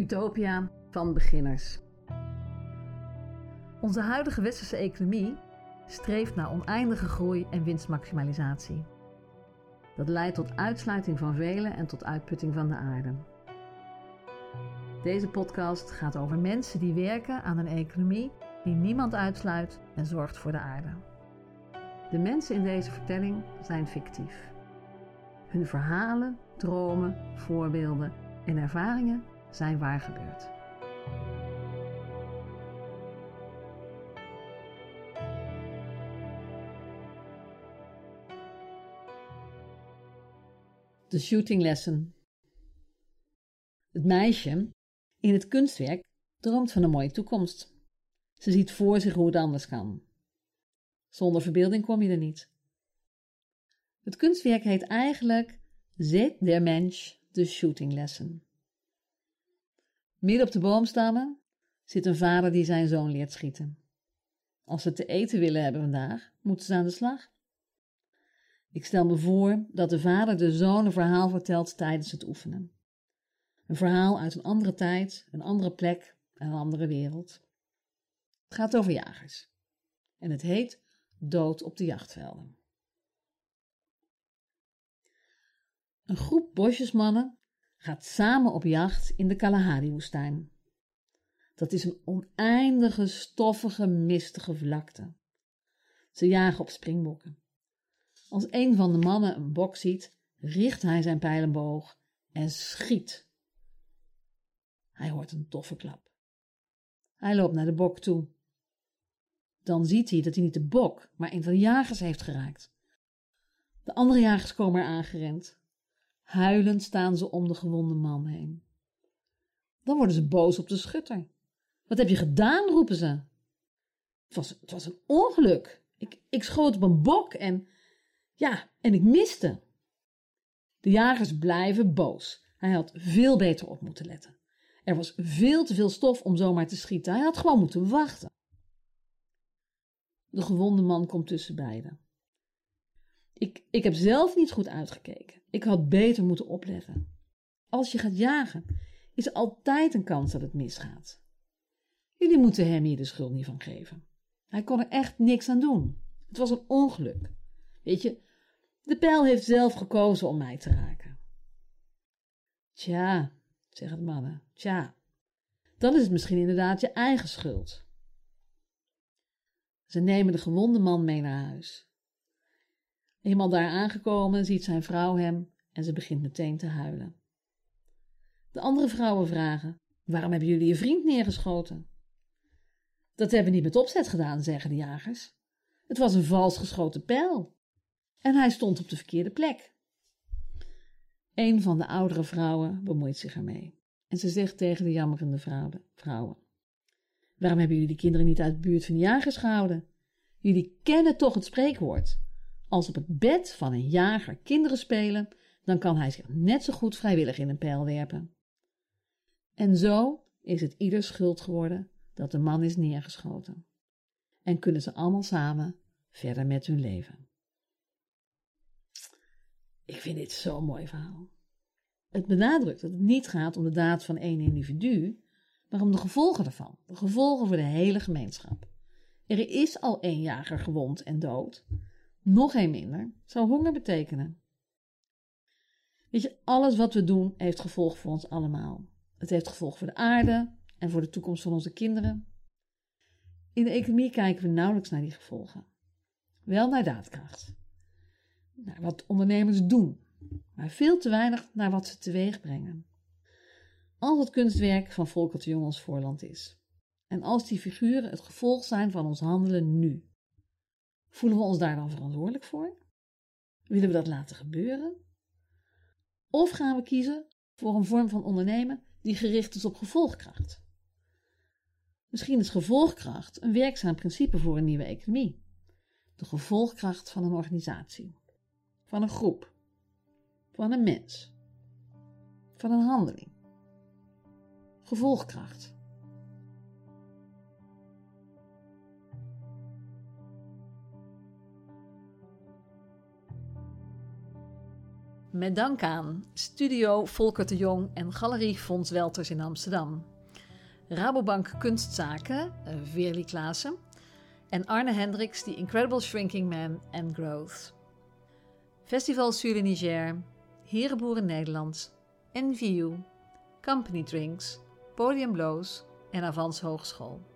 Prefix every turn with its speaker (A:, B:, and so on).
A: Utopia van beginners. Onze huidige westerse economie streeft naar oneindige groei en winstmaximalisatie. Dat leidt tot uitsluiting van velen en tot uitputting van de aarde. Deze podcast gaat over mensen die werken aan een economie die niemand uitsluit en zorgt voor de aarde. De mensen in deze vertelling zijn fictief. Hun verhalen, dromen, voorbeelden en ervaringen zijn waar gebeurd. De shooting lesson. Het meisje in het kunstwerk droomt van een mooie toekomst. Ze ziet voor zich hoe het anders kan. Zonder verbeelding kom je er niet. Het kunstwerk heet eigenlijk Zet der Mensch de Shooting Lesson. Midden op de boomstammen zit een vader die zijn zoon leert schieten. Als ze te eten willen hebben vandaag, moeten ze aan de slag. Ik stel me voor dat de vader de zoon een verhaal vertelt tijdens het oefenen. Een verhaal uit een andere tijd, een andere plek en een andere wereld. Het gaat over jagers. En het heet Dood op de jachtvelden. Een groep bosjesmannen gaat samen op jacht in de Kalahari-woestijn. Dat is een oneindige, stoffige, mistige vlakte. Ze jagen op springbokken. Als een van de mannen een bok ziet, richt hij zijn pijlenboog en schiet. Hij hoort een toffe klap. Hij loopt naar de bok toe. Dan ziet hij dat hij niet de bok, maar een van de jagers heeft geraakt. De andere jagers komen er aangerend. Huilend staan ze om de gewonde man heen. Dan worden ze boos op de schutter. Wat heb je gedaan? roepen ze. Het was, het was een ongeluk. Ik, ik schoot op een bok en ja, en ik miste. De jagers blijven boos. Hij had veel beter op moeten letten. Er was veel te veel stof om zomaar te schieten. Hij had gewoon moeten wachten. De gewonde man komt tussen beiden. Ik, ik heb zelf niet goed uitgekeken. Ik had beter moeten opletten. Als je gaat jagen, is er altijd een kans dat het misgaat. Jullie moeten hem hier de schuld niet van geven. Hij kon er echt niks aan doen. Het was een ongeluk. Weet je, de pijl heeft zelf gekozen om mij te raken. Tja, zeggen de mannen, tja, dan is het misschien inderdaad je eigen schuld. Ze nemen de gewonde man mee naar huis. Eenmaal daar aangekomen ziet zijn vrouw hem en ze begint meteen te huilen. De andere vrouwen vragen: Waarom hebben jullie je vriend neergeschoten? Dat hebben we niet met opzet gedaan, zeggen de jagers. Het was een vals geschoten pijl. En hij stond op de verkeerde plek. Een van de oudere vrouwen bemoeit zich ermee. En ze zegt tegen de jammerende vrouwen: Waarom hebben jullie de kinderen niet uit de buurt van de jagers gehouden? Jullie kennen toch het spreekwoord. Als op het bed van een jager kinderen spelen, dan kan hij zich net zo goed vrijwillig in een pijl werpen. En zo is het ieder schuld geworden dat de man is neergeschoten. En kunnen ze allemaal samen verder met hun leven. Ik vind dit zo'n mooi verhaal. Het benadrukt dat het niet gaat om de daad van één individu, maar om de gevolgen ervan, de gevolgen voor de hele gemeenschap. Er is al één jager gewond en dood. Nog één minder zou honger betekenen. Weet je, alles wat we doen heeft gevolgen voor ons allemaal. Het heeft gevolgen voor de aarde en voor de toekomst van onze kinderen. In de economie kijken we nauwelijks naar die gevolgen. Wel naar daadkracht. Naar wat ondernemers doen, maar veel te weinig naar wat ze teweeg brengen. Als het kunstwerk van Volker de Jong ons voorland is. En als die figuren het gevolg zijn van ons handelen nu. Voelen we ons daar dan verantwoordelijk voor? Willen we dat laten gebeuren? Of gaan we kiezen voor een vorm van ondernemen die gericht is op gevolgkracht? Misschien is gevolgkracht een werkzaam principe voor een nieuwe economie. De gevolgkracht van een organisatie, van een groep, van een mens, van een handeling. Gevolgkracht. Met dank aan Studio Volker de Jong en Galerie Fons Welters in Amsterdam. Rabobank Kunstzaken, Veerli Klaassen. En Arne Hendricks, The Incredible Shrinking Man and Growth. Festival Sur Niger, Herenboeren Nederland, NVU, Company Drinks, Podium Blows en Avans Hogeschool.